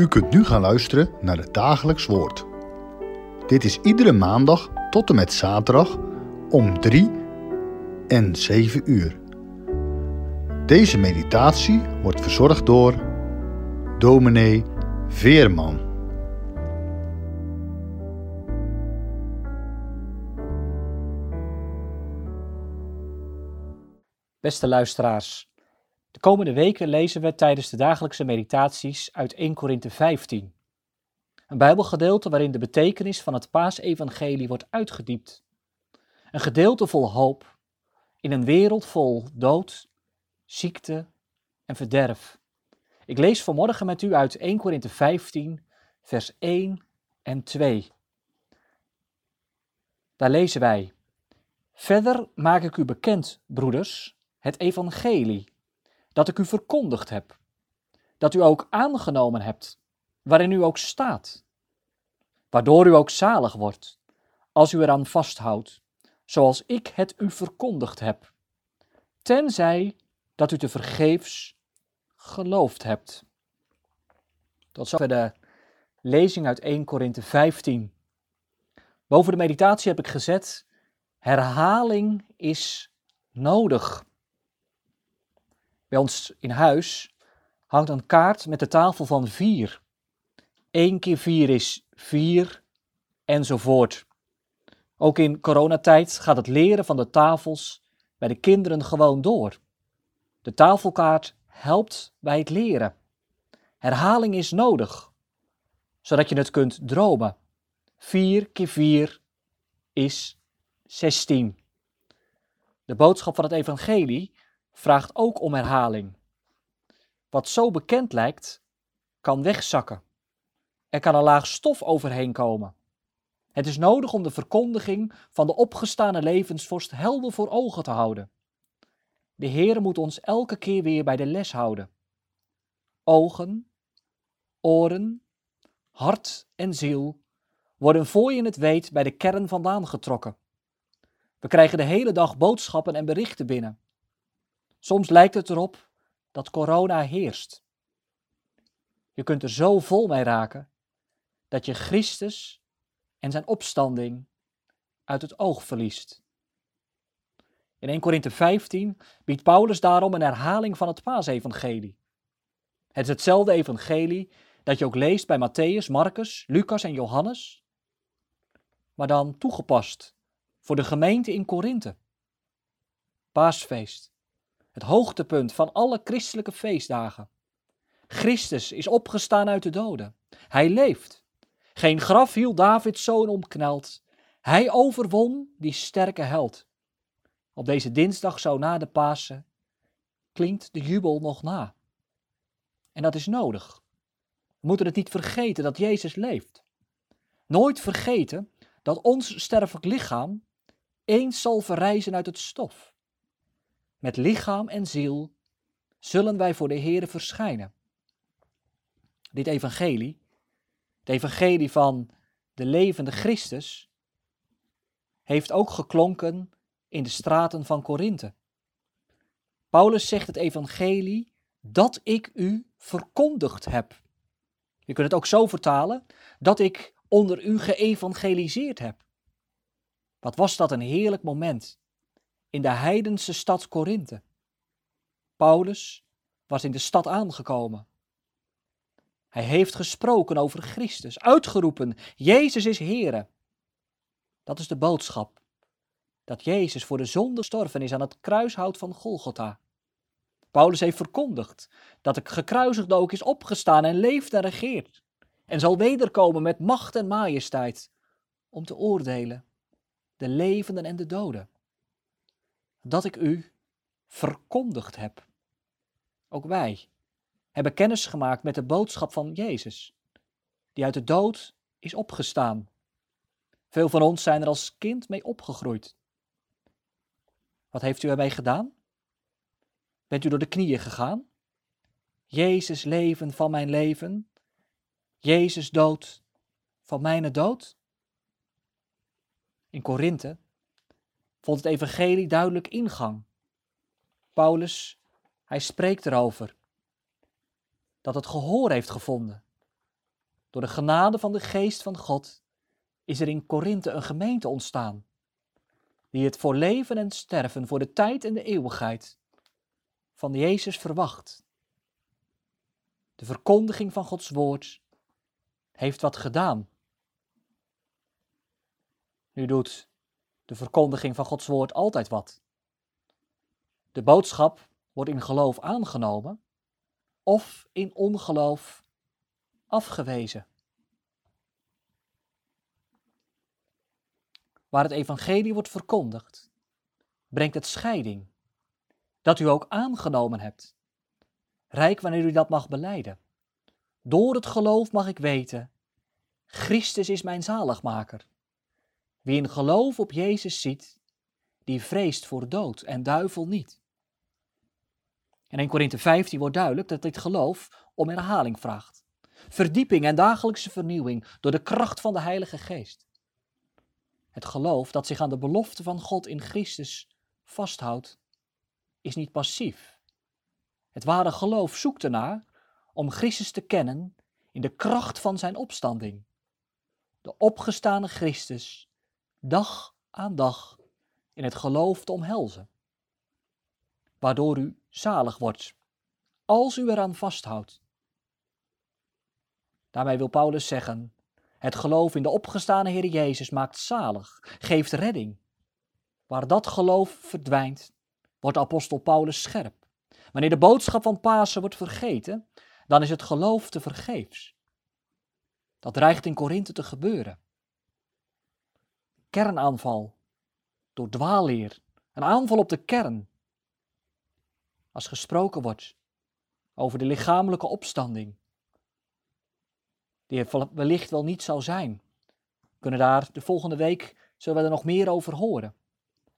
U kunt nu gaan luisteren naar het dagelijks woord. Dit is iedere maandag tot en met zaterdag om 3 en 7 uur. Deze meditatie wordt verzorgd door dominee Veerman. Beste luisteraars, de komende weken lezen we tijdens de dagelijkse meditaties uit 1 Korinthe 15. Een Bijbelgedeelte waarin de betekenis van het paasevangelie wordt uitgediept. Een gedeelte vol hoop in een wereld vol dood, ziekte en verderf. Ik lees vanmorgen met u uit 1 Korinthe 15, vers 1 en 2. Daar lezen wij: Verder maak ik u bekend, broeders, het evangelie dat ik u verkondigd heb, dat u ook aangenomen hebt, waarin u ook staat, waardoor u ook zalig wordt, als u eraan vasthoudt, zoals ik het u verkondigd heb, tenzij dat u te vergeefs geloofd hebt. Tot zover de lezing uit 1 Korinthe 15. Boven de meditatie heb ik gezet, herhaling is nodig. Bij ons in huis hangt een kaart met de tafel van vier. Eén keer vier is vier, enzovoort. Ook in coronatijd gaat het leren van de tafels bij de kinderen gewoon door. De tafelkaart helpt bij het leren. Herhaling is nodig, zodat je het kunt dromen. 4 keer 4 is 16. De boodschap van het evangelie vraagt ook om herhaling. Wat zo bekend lijkt, kan wegzakken. Er kan een laag stof overheen komen. Het is nodig om de verkondiging van de opgestane levensvorst helder voor ogen te houden. De Heer moet ons elke keer weer bij de les houden. Ogen, oren, hart en ziel worden voor je het weet bij de kern vandaan getrokken. We krijgen de hele dag boodschappen en berichten binnen. Soms lijkt het erop dat corona heerst. Je kunt er zo vol mee raken dat je Christus en zijn opstanding uit het oog verliest. In 1 Korinthe 15 biedt Paulus daarom een herhaling van het paasevangelie. Het is hetzelfde evangelie dat je ook leest bij Matthäus, Marcus, Lucas en Johannes, maar dan toegepast voor de gemeente in Korinthe. Paasfeest, het hoogtepunt van alle christelijke feestdagen. Christus is opgestaan uit de doden. Hij leeft. Geen graf hield Davids zoon omkneld. Hij overwon die sterke held. Op deze dinsdag zo na de Pasen klinkt de jubel nog na. En dat is nodig. We moeten het niet vergeten dat Jezus leeft. Nooit vergeten dat ons sterfelijk lichaam eens zal verrijzen uit het stof. Met lichaam en ziel zullen wij voor de Heere verschijnen. Dit evangelie, het evangelie van de levende Christus, heeft ook geklonken in de straten van Korinthe. Paulus zegt het evangelie dat ik u verkondigd heb. Je kunt het ook zo vertalen dat ik onder u geëvangeliseerd heb. Wat was dat een heerlijk moment in de heidense stad Korinthe. Paulus was in de stad aangekomen. Hij heeft gesproken over Christus, uitgeroepen, Jezus is Heere. Dat is de boodschap, dat Jezus voor de zonde gestorven is aan het kruishout van Golgotha. Paulus heeft verkondigd dat de gekruisigde ook is opgestaan en leeft en regeert, en zal wederkomen met macht en majesteit, om te oordelen, de levenden en de doden dat ik u verkondigd heb. Ook wij hebben kennis gemaakt met de boodschap van Jezus, die uit de dood is opgestaan. Veel van ons zijn er als kind mee opgegroeid. Wat heeft u ermee gedaan? Bent u door de knieën gegaan? Jezus leven van mijn leven, Jezus dood van mijn dood? In Korinthe vond het evangelie duidelijk ingang. Paulus, hij spreekt erover dat het gehoor heeft gevonden. door de genade van de geest van God, is er in Korinthe een gemeente ontstaan, die het voor leven en sterven, voor de tijd en de eeuwigheid van Jezus verwacht. De verkondiging van Gods woord heeft wat gedaan. Nu doet de verkondiging van Gods woord altijd wat. De boodschap wordt in geloof aangenomen of in ongeloof afgewezen. Waar het evangelie wordt verkondigd, brengt het scheiding, dat u ook aangenomen hebt. Rijk wanneer u dat mag beleiden. Door het geloof mag ik weten, Christus is mijn zaligmaker. Wie in geloof op Jezus ziet, die vreest voor dood en duivel niet. En in Korinthe 15 wordt duidelijk dat dit geloof om herhaling vraagt. Verdieping en dagelijkse vernieuwing door de kracht van de Heilige Geest. Het geloof dat zich aan de belofte van God in Christus vasthoudt, is niet passief. Het ware geloof zoekt ernaar om Christus te kennen in de kracht van zijn opstanding. De opgestane Christus, dag aan dag, in het geloof te omhelzen. Waardoor u zalig wordt, als u eraan vasthoudt. Daarmee wil Paulus zeggen: het geloof in de opgestane Heer Jezus maakt zalig, geeft redding. Waar dat geloof verdwijnt, wordt apostel Paulus scherp. Wanneer de boodschap van Pasen wordt vergeten, dan is het geloof te vergeefs. Dat dreigt in Korinthe te gebeuren. Kernaanval door dwaalleer, een aanval op de kern. Als gesproken wordt over de lichamelijke opstanding, die er wellicht wel niet zou zijn. We kunnen daar de volgende week, zullen we er nog meer over horen.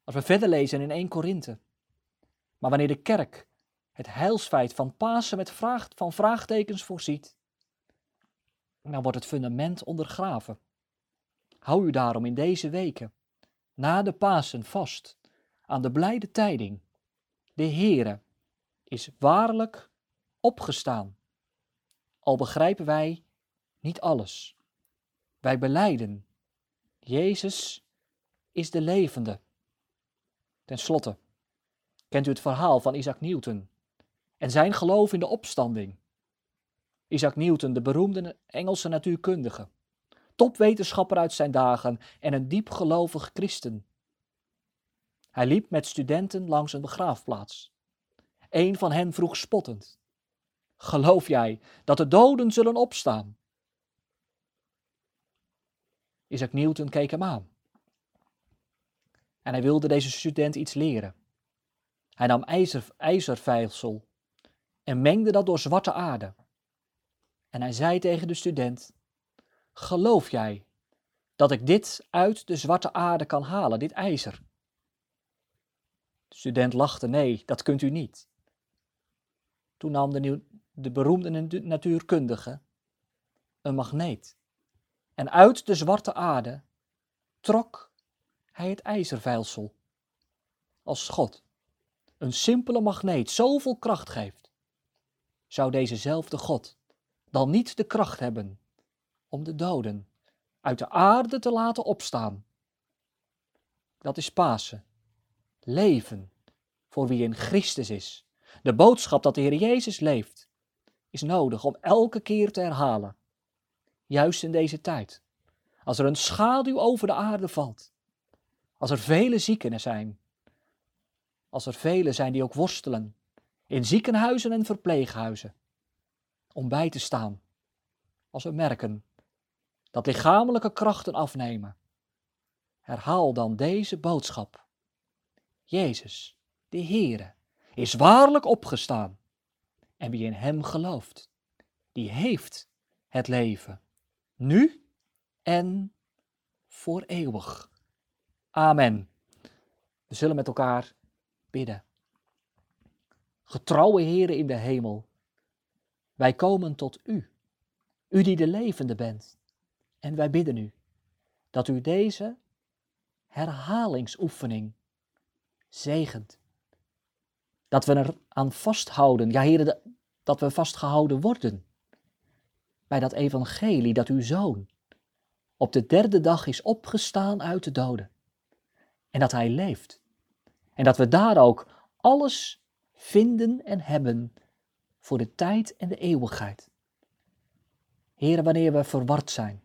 Als we verder lezen in 1 Korinthe. Maar wanneer de kerk het heilsfeit van Pasen met vraag, van vraagtekens voorziet, dan wordt het fundament ondergraven. Hou u daarom in deze weken, na de Pasen, vast aan de blijde tijding. De Heere is waarlijk opgestaan. Al begrijpen wij niet alles. Wij beleiden, Jezus is de levende. Ten slotte, kent u het verhaal van Isaac Newton en zijn geloof in de opstanding? Isaac Newton, de beroemde Engelse natuurkundige, topwetenschapper uit zijn dagen en een diepgelovig christen. Hij liep met studenten langs een begraafplaats. Een van hen vroeg spottend: Geloof jij dat de doden zullen opstaan? Isaac Newton keek hem aan. En hij wilde deze student iets leren. Hij nam ijzer, en mengde dat door zwarte aarde. En hij zei tegen de student: Geloof jij dat ik dit uit de zwarte aarde kan halen, dit ijzer? De student lachte: Nee, dat kunt u niet. Toen nam de, de beroemde natuurkundige een magneet en uit de zwarte aarde trok hij het ijzervijlsel. Als God een simpele magneet zoveel kracht geeft, zou dezezelfde God dan niet de kracht hebben om de doden uit de aarde te laten opstaan. Dat is Pasen. Leven voor wie in Christus is. De boodschap dat de Heer Jezus leeft, is nodig om elke keer te herhalen juist in deze tijd. Als er een schaduw over de aarde valt. Als er vele ziekenen zijn. Als er velen zijn die ook worstelen. In ziekenhuizen en verpleeghuizen. Om bij te staan. Als we merken dat lichamelijke krachten afnemen. Herhaal dan deze boodschap. Jezus, de Heere, is waarlijk opgestaan. En wie in Hem gelooft, die heeft het leven nu en voor eeuwig. Amen. We zullen met elkaar bidden. Getrouwe Heere in de hemel, wij komen tot U, U die de levende bent. En wij bidden U dat U deze herhalingsoefening zegent. Dat we er aan vasthouden, ja Heere, dat we vastgehouden worden bij dat evangelie dat uw zoon op de derde dag is opgestaan uit de doden. En dat hij leeft. En dat we daar ook alles vinden en hebben voor de tijd en de eeuwigheid. Heren, wanneer we verward zijn,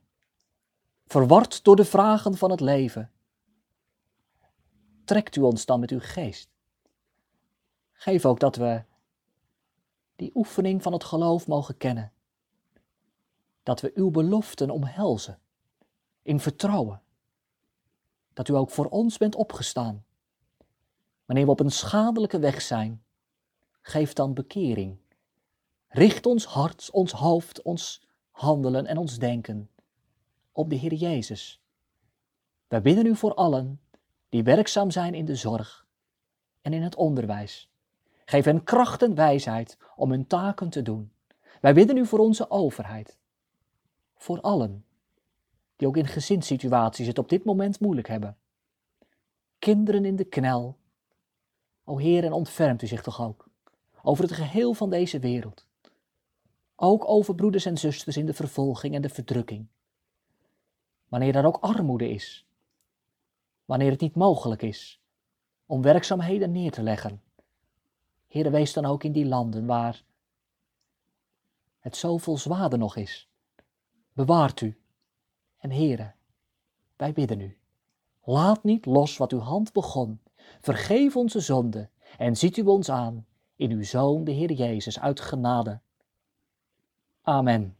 verward door de vragen van het leven, trekt u ons dan met uw geest. Geef ook dat we die oefening van het geloof mogen kennen. Dat we uw beloften omhelzen, in vertrouwen. Dat u ook voor ons bent opgestaan. Wanneer we op een schadelijke weg zijn, geef dan bekering. Richt ons hart, ons hoofd, ons handelen en ons denken op de Heer Jezus. Wij bidden u voor allen die werkzaam zijn in de zorg en in het onderwijs. Geef hen kracht en wijsheid om hun taken te doen. Wij bidden u voor onze overheid. Voor allen die ook in gezinssituaties het op dit moment moeilijk hebben. Kinderen in de knel. O Heer, en ontfermt u zich toch ook over het geheel van deze wereld. Ook over broeders en zusters in de vervolging en de verdrukking. Wanneer er ook armoede is. Wanneer het niet mogelijk is om werkzaamheden neer te leggen. Heer, wees dan ook in die landen waar het zoveel zwaarder nog is. Bewaart u. En Heere, wij bidden u. Laat niet los wat uw hand begon. Vergeef onze zonde en ziet u ons aan in uw Zoon, de Heer Jezus, uit genade. Amen.